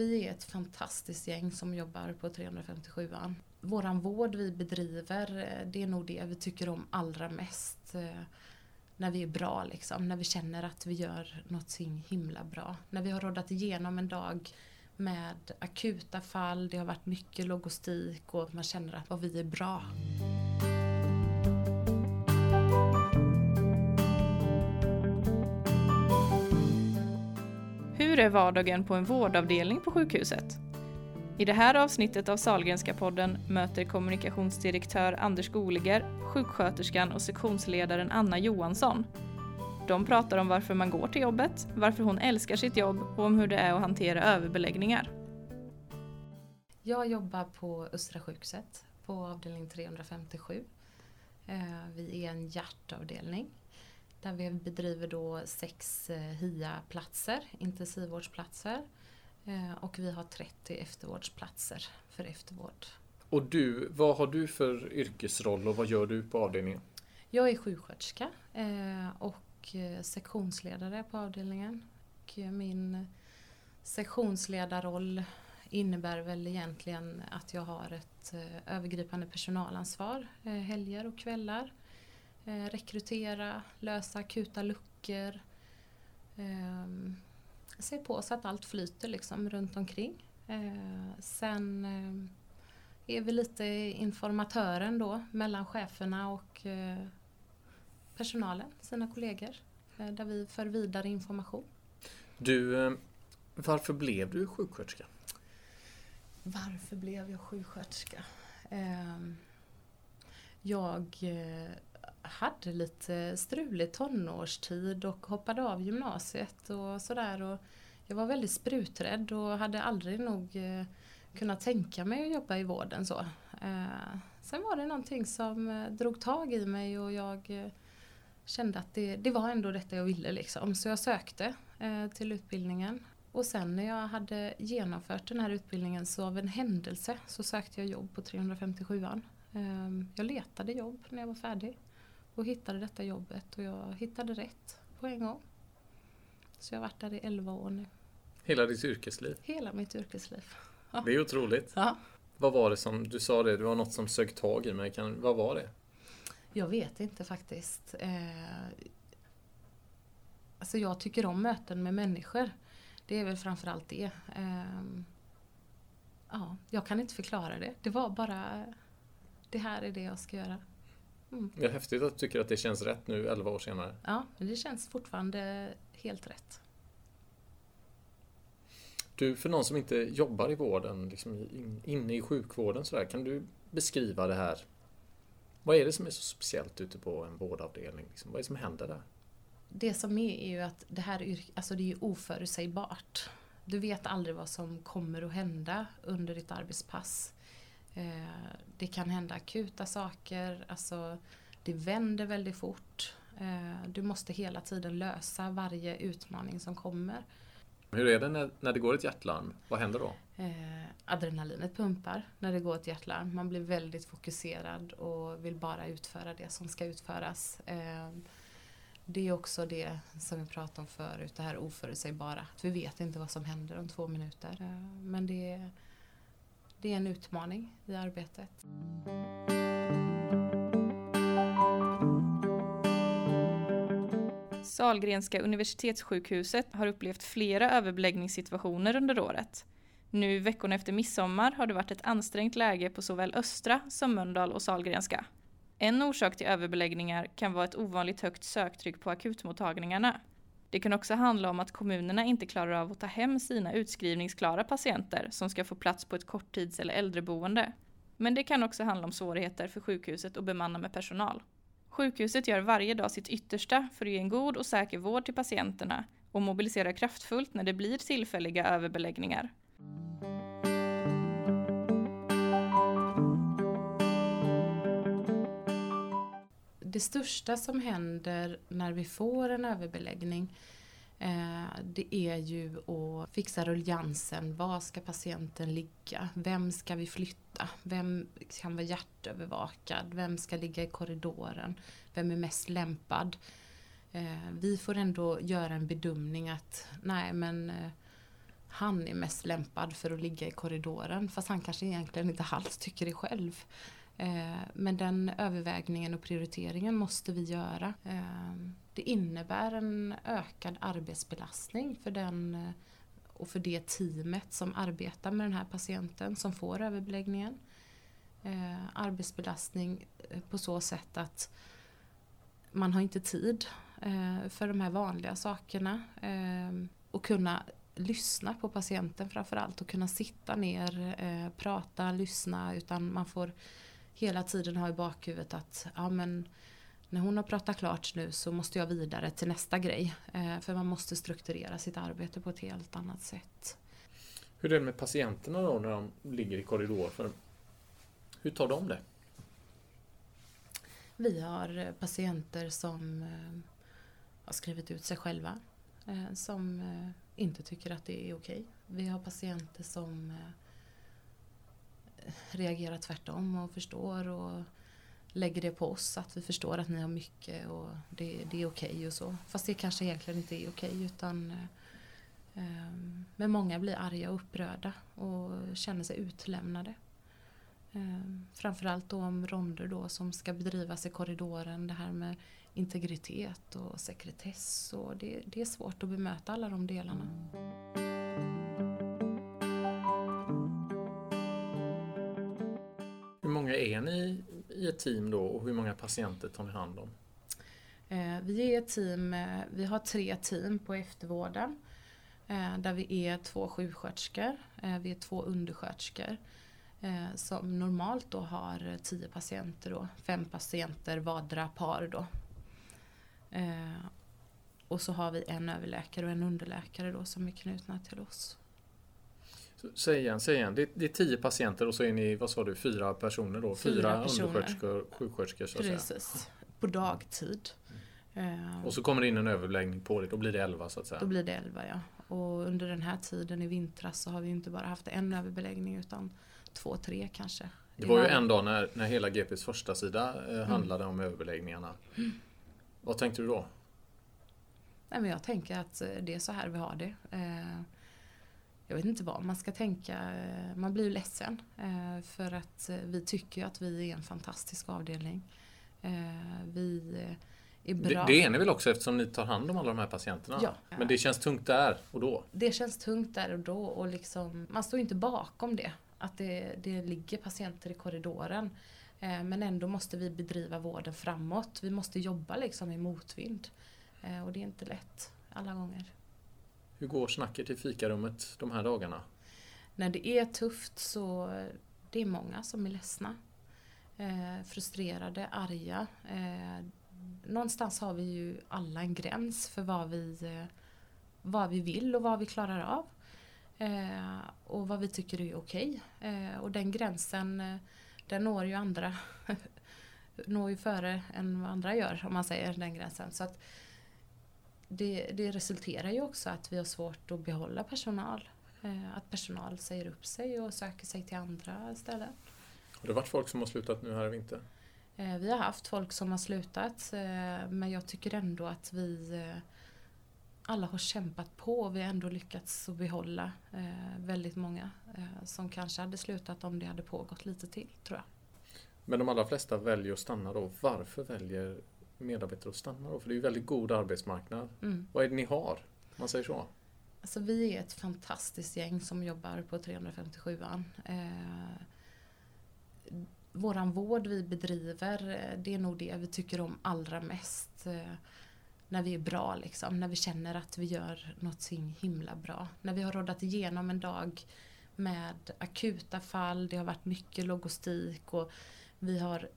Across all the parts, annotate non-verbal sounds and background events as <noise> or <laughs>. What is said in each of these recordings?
vi är ett fantastiskt gäng som jobbar på 357an. Våran vård vi bedriver, eh, det är nog det vi tycker om allra mest. Eh, när vi är bra liksom, när vi känner att vi gör någonting himla bra. När vi har råddat igenom en dag med akuta fall, det har varit mycket logistik och man känner att vi är bra. Hur är vardagen på en vårdavdelning på sjukhuset? I det här avsnittet av Salgrenska podden möter kommunikationsdirektör Anders Goliger sjuksköterskan och sektionsledaren Anna Johansson. De pratar om varför man går till jobbet, varför hon älskar sitt jobb och om hur det är att hantera överbeläggningar. Jag jobbar på Östra sjukhuset på avdelning 357. Eh, vi är en hjärtavdelning där vi bedriver då sex eh, HIA-platser, intensivvårdsplatser. Eh, och vi har 30 eftervårdsplatser för eftervård. Och du, vad har du för yrkesroll och vad gör du på avdelningen? Jag är sjuksköterska eh, och sektionsledare på avdelningen. Och min sektionsledarroll innebär väl egentligen att jag har ett övergripande personalansvar helger och kvällar Eh, rekrytera, lösa akuta luckor. Eh, se på så att allt flyter liksom runt omkring. Eh, sen eh, är vi lite informatören då mellan cheferna och eh, personalen, sina kollegor. Eh, där vi för vidare information. Du, varför blev du sjuksköterska? Varför blev jag sjuksköterska? Jag hade lite strulig tonårstid och hoppade av gymnasiet och sådär. jag var väldigt spruträdd och hade aldrig nog eh, kunnat tänka mig att jobba i vården så. Eh, sen var det någonting som eh, drog tag i mig och jag kände att det, det var ändå detta jag ville liksom. Så jag sökte till utbildningen. Och sen när jag hade genomfört den här utbildningen så av en händelse så sökte jag jobb på 357an. Ehm, jag letade jobb när jag var färdig och hittade detta jobbet och jag hittade rätt på en gång. Så jag har varit där i 11 år nu. Hela ditt yrkesliv? Hela mitt yrkesliv. Ja. Det är otroligt. Ja. Vad var det som, du sa det, det var något som sög tag i mig. Kan, vad var det? Jag vet inte faktiskt. Eh, alltså jag tycker om möten med människor. Det är väl framförallt det. Eh, ja, jag kan inte förklara det. Det var bara, det här är det jag ska göra. Mm. Det är häftigt att du tycker att det känns rätt nu 11 år senare. Ja, det känns fortfarande helt rätt. Du, för någon som inte jobbar i vården, liksom inne i sjukvården sådär, kan du beskriva det här? Vad är det som är så speciellt ute på en vårdavdelning? Liksom? Vad är det som händer där? Det som är är ju att det här är, alltså det är oförutsägbart. Du vet aldrig vad som kommer att hända under ditt arbetspass. Eh, det kan hända akuta saker, alltså det vänder väldigt fort. Eh, du måste hela tiden lösa varje utmaning som kommer. Hur är det när, när det går ett hjärtlarm? Vad händer då? Eh, adrenalinet pumpar när det går ett hjärtlarm. Man blir väldigt fokuserad och vill bara utföra det som ska utföras. Eh, det är också det som vi pratade om förut, det här oförutsägbara. Att vi vet inte vad som händer om två minuter. Eh, men det är det är en utmaning i arbetet. Salgrenska universitetssjukhuset har upplevt flera överbeläggningssituationer under året. Nu veckorna efter midsommar har det varit ett ansträngt läge på såväl Östra som Mölndal och Salgrenska. En orsak till överbeläggningar kan vara ett ovanligt högt söktryck på akutmottagningarna. Det kan också handla om att kommunerna inte klarar av att ta hem sina utskrivningsklara patienter som ska få plats på ett korttids eller äldreboende. Men det kan också handla om svårigheter för sjukhuset att bemanna med personal. Sjukhuset gör varje dag sitt yttersta för att ge en god och säker vård till patienterna och mobiliserar kraftfullt när det blir tillfälliga överbeläggningar. Det största som händer när vi får en överbeläggning eh, det är ju att fixa ruljansen. Var ska patienten ligga? Vem ska vi flytta? Vem kan vara hjärtövervakad? Vem ska ligga i korridoren? Vem är mest lämpad? Eh, vi får ändå göra en bedömning att nej men eh, han är mest lämpad för att ligga i korridoren fast han kanske egentligen inte alls tycker det själv. Eh, men den övervägningen och prioriteringen måste vi göra. Eh, det innebär en ökad arbetsbelastning för den eh, och för det teamet som arbetar med den här patienten som får överbeläggningen. Arbetsbelastning på så sätt att man har inte tid för de här vanliga sakerna och kunna lyssna på patienten framförallt och kunna sitta ner, prata, lyssna utan man får hela tiden ha i bakhuvudet att ja, men när hon har pratat klart nu så måste jag vidare till nästa grej. Eh, för man måste strukturera sitt arbete på ett helt annat sätt. Hur är det med patienterna då när de ligger i korridor? För hur tar de det? Vi har eh, patienter som eh, har skrivit ut sig själva. Som inte tycker att det är okej. Vi har patienter som reagerar tvärtom och förstår och lägger det på oss att vi förstår att ni har mycket och det, det är okej okay och så. Fast det kanske egentligen inte är okej okay, utan eh, Men många blir arga och upprörda och känner sig utlämnade. Eh, framförallt då om ronder då som ska bedrivas i korridoren, det här med integritet och sekretess och det, det är svårt att bemöta alla de delarna. Många är ni i ett team då och hur många patienter tar ni hand om? Eh, vi är ett team, eh, vi har tre team på eftervården. Eh, där vi är två sjuksköterskor, vi är två undersköterskor. Som normalt då har tio patienter då, fem patienter vardera par då. Och så har vi en överläkare och en underläkare då som är knutna till oss. Säg igen, säg igen. Det, det, är tio patienter och så är ni, vad sa du, fyra personer då? Fyra, fyra undersköterskor, sjuksköterskor så att Precis. Säga. På dagtid. Mm. Och så kommer det in en överbeläggning på det, då blir det elva så att säga? Då blir det elva ja. Och under den här tiden i vintras så har vi inte bara haft en överbeläggning utan två, tre kanske. Det var ju en dag när, när hela GPs första sida eh, mm. handlade mm. om överbeläggningarna. Mm. Vad tänkte du då? Nej, men jag tänker att eh, det är så här vi har det. Eh, jag vet inte vad man ska tänka. Man blir ju ledsen. Eh, för att eh, vi tycker att vi är en fantastisk avdelning. Eh, vi är bra. Det, det är ni väl också eftersom ni tar hand om alla de här patienterna? Ja. Men det känns tungt där och då? Det känns tungt där och då och liksom, man står inte bakom det. Att det, det ligger patienter i korridoren. Men ändå måste vi bedriva vården framåt. Vi måste jobba liksom i motvind. Och det är inte lätt alla gånger. Hur går snacket i fikarummet de här dagarna? När det är tufft så det är många som är ledsna. Eh, frustrerade, arga. Eh, någonstans har vi ju alla en gräns för vad vi, eh, vad vi vill och vad vi klarar av. Eh, och vad vi tycker är okej. Eh, och den gränsen eh, den når ju andra <laughs> når ju före än vad andra gör om man säger den gränsen. Så att, det, det, resulterar ju också att vi har svårt att behålla personal. Eh, att personal säger upp sig och söker sig till andra ställen. Har det varit folk som har slutat nu här i vinter? Eh, vi har haft folk som har slutat eh, men jag tycker ändå att vi alla har kämpat på och vi har ändå lyckats att behålla väldigt många som kanske hade slutat om det hade pågått lite till tror jag. Men de allra flesta väljer att stanna då. Varför väljer medarbetare att stanna då? För det är ju väldigt god arbetsmarknad. Mm. Vad är det ni har? Om man säger så. Alltså vi är ett fantastiskt gäng som jobbar på 357an. Eh, våran vård vi bedriver, eh, det är nog det vi tycker om allra mest. Eh, när vi är bra liksom, när vi känner att vi gör något himla bra. När vi har rådat igenom en dag med akuta fall, det har varit mycket logistik och vi har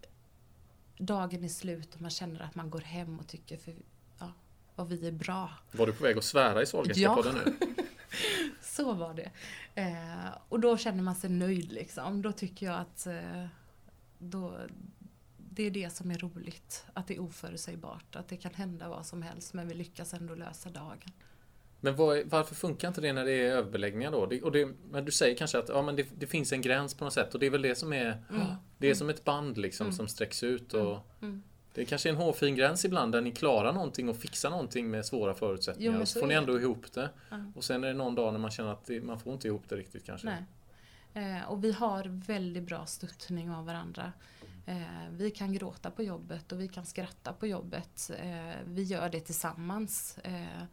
dagen är slut och man känner att man går hem och tycker för, ja, vad vi är bra. Var du på väg att svära i Sahlgrenska-podden ja. nu? <laughs> Så var det. Eh, och då känner man sig nöjd liksom. Då tycker jag att eh, då, det är det som är roligt. Att det är oförutsägbart. Att det kan hända vad som helst men vi lyckas ändå lösa dagen. Men var, varför funkar inte det när det är överbeläggningar då? Det, och det, men du säger kanske att ja, men det, det, finns en gräns på något sätt och det är väl det som är mm. Det är mm. som ett band liksom mm. som sträcks ut och mm. mm. Det kanske är en hårfin gräns ibland där ni klarar någonting och fixar någonting med svåra förutsättningar. Jo, och så får ni ändå ihop det. Och sen är det någon dag när man känner att det, man får inte ihop det riktigt kanske. Nej. Eh, och vi har väldigt bra stöttning av varandra. Eh, vi kan gråta på jobbet och vi kan skratta på jobbet. Eh, vi gör det tillsammans. Eh,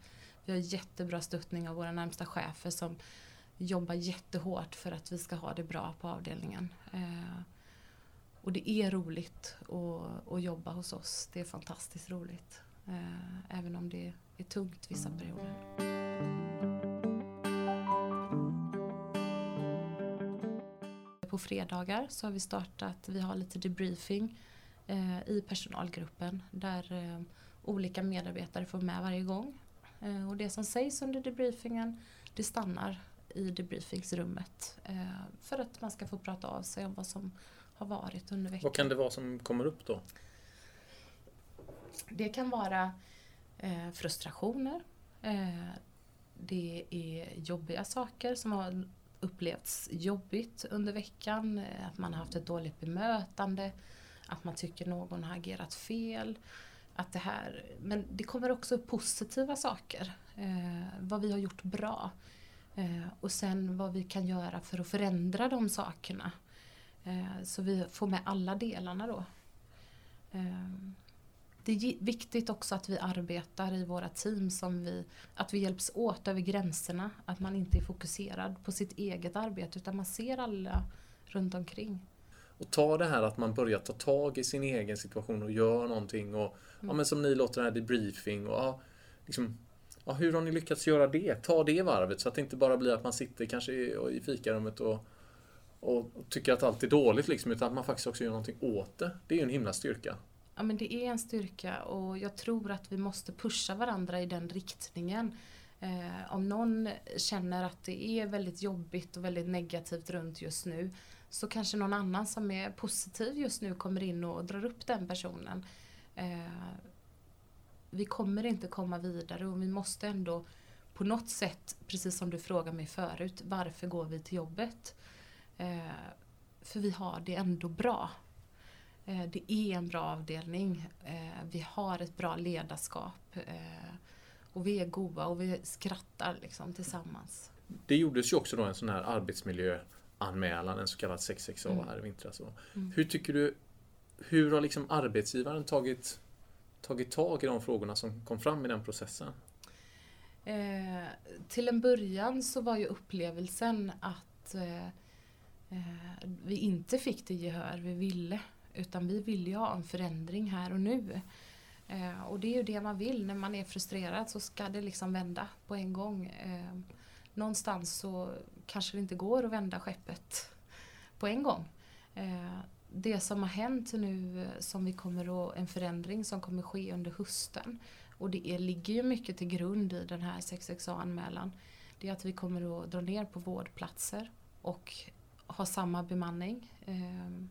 vi har jättebra stöttning av våra närmsta chefer som jobbar jättehårt för att vi ska ha det bra på avdelningen. Och det är roligt att, att jobba hos oss. Det är fantastiskt roligt. Eh, även om det är tungt vissa perioder. På fredagar så har vi startat, vi har lite debriefing eh, i personalgruppen där eh, olika medarbetare får med varje gång. Och det som sägs under debriefingen det stannar i debriefingsrummet för att man ska få prata av sig om vad som har varit under veckan. Vad kan det vara som kommer upp då? Det kan vara eh, frustrationer. Eh, det är jobbiga saker som har upplevts jobbigt under veckan. Eh, att man har haft ett dåligt bemötande. Att man tycker någon har agerat fel. Att det här, men det kommer också upp positiva saker. Eh, vad vi har gjort bra. Eh, och sen vad vi kan göra för att förändra de sakerna. Eh, så vi får med alla delarna då. Eh, det är viktigt också att vi arbetar i våra team som vi, att vi hjälps åt över gränserna. Att man inte är fokuserad på sitt eget arbete utan man ser alla runt omkring. Och ta det här att man börjar ta tag i sin egen situation och gör någonting. Och, ja, men som ni låter det här debriefing. Och, ja, liksom, ja, hur har ni lyckats göra det? Ta det varvet så att det inte bara blir att man sitter kanske i, i fikarummet och, och, tycker att allt är dåligt. Liksom, utan att man faktiskt också gör någonting åt det. Det är ju en himla styrka. Ja men det är en styrka och jag tror att vi måste pusha varandra i den riktningen. Eh, om någon känner att det är väldigt jobbigt och väldigt negativt runt just nu så kanske någon annan som är positiv just nu kommer in och drar upp den personen. Eh, vi kommer inte komma vidare och vi måste ändå på något sätt, precis som du frågade mig förut, varför går vi till jobbet? Eh, för vi har det ändå bra. Eh, Det är en bra avdelning. Eh, Vi har ett bra ledarskap. Och vi är goda och vi skrattar liksom tillsammans. Det gjordes ju också då en sån här arbetsmiljöanmälan, en så kallad 6XA Mm. här i vintras. Mm. Hur tycker du, hur har liksom arbetsgivaren tagit, tagit tag i de frågorna som kom fram i den processen? Eh, till en början så var ju upplevelsen att eh, Eh, vi inte fick det gehör vi ville. Utan vi ville ju ha en förändring här och nu. Eh, och det är ju det man vill när man är frustrerad så ska det liksom vända på en gång. Eh, någonstans så kanske det inte går att vända skeppet på en gång. Eh, det som har hänt nu eh, som vi kommer att, en förändring som kommer ske under hösten och det är, ligger ju mycket till grund i den här 6XA-anmälan. Det är att vi kommer att dra ner på vårdplatser och ha samma bemanning. Ehm,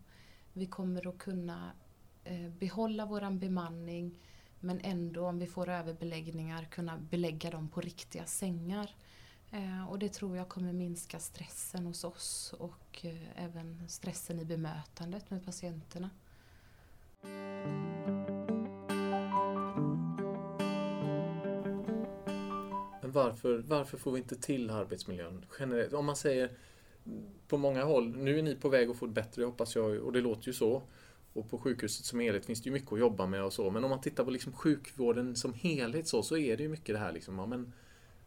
vi kommer att kunna eh, behålla våran bemanning men ändå om vi får överbeläggningar kunna belägga dem på riktiga sängar. Eh, och det tror jag kommer minska stressen hos oss och eh, även stressen i bemötandet med patienterna. Men varför, varför får vi inte till arbetsmiljön generellt? Om man säger på många håll, nu är ni på väg att få det bättre hoppas jag och det låter ju så. Och på sjukhuset som helhet finns det ju mycket att jobba med och så. Men om man tittar på liksom sjukvården som helhet så, så är det ju mycket det här liksom. Ja, men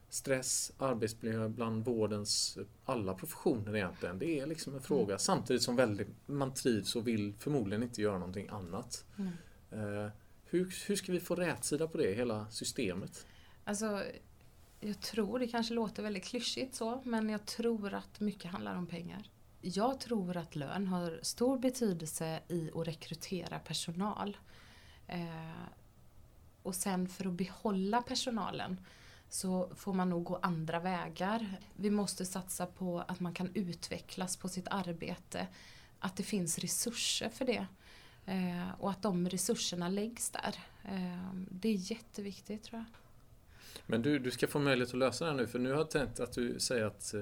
stress, arbetsmiljö bland vårdens alla professioner egentligen. Det är liksom en fråga. Samtidigt som väldigt, man trivs och vill förmodligen inte göra någonting annat. Mm. Eh, hur, hur ska vi få rätsida på det, hela systemet? Alltså, jag tror, det kanske låter väldigt klyschigt så, men jag tror att mycket handlar om pengar. Jag tror att lön har stor betydelse i att rekrytera personal. Eh, och sen för att behålla personalen så får man nog gå andra vägar. Vi måste satsa på att man kan utvecklas på sitt arbete. Att det finns resurser för det. Eh, och att de resurserna läggs där. Eh, det är jätteviktigt tror jag. Men du, du ska få möjlighet att lösa det här nu för nu har jag tänkt att du säger att eh,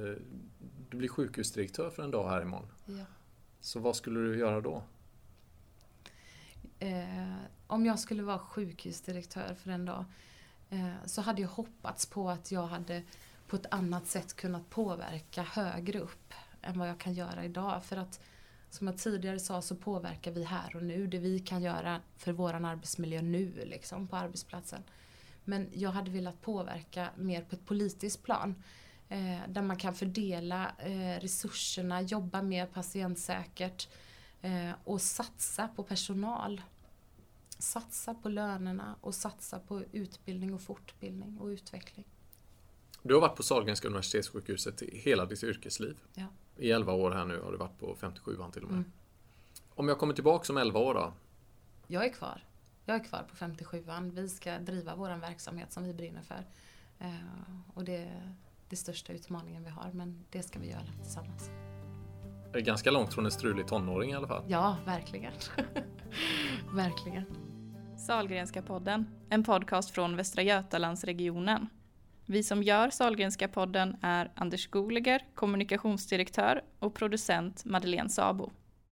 du blir sjukhusdirektör för en dag här imorgon. Ja. Så vad skulle du göra då? eh, om jag skulle vara sjukhusdirektör för en dag eh, så hade jag hoppats på att jag hade på ett annat sätt kunnat påverka högre upp än vad jag kan göra idag. För att som jag tidigare sa så påverkar vi här och nu det vi kan göra för våran arbetsmiljö nu liksom på arbetsplatsen. Men jag hade velat påverka mer på ett politiskt plan. Eh, där man kan fördela eh, resurserna, jobba mer patientsäkert eh, och satsa på personal. Satsa på lönerna och satsa på utbildning och fortbildning och utveckling. Du har varit på Sahlgrenska universitetssjukhuset hela ditt yrkesliv. Ja. I 11 år här nu har du varit på 57an till och med. Mm. Om jag kommer tillbaka om 11 år då? Jag är kvar. Jag är kvar på 57an. Vi ska driva vår verksamhet som vi brinner för. Eh, och det är den största utmaningen vi har, men det ska vi göra tillsammans. Det är ganska långt från en strulig tonåring i alla fall. Ja, verkligen. <laughs> verkligen. Salgrenska podden, en podcast från Västra Götalandsregionen. Vi som gör Salgrenska podden är Anders Goliger, kommunikationsdirektör och producent Madeleine Sabo.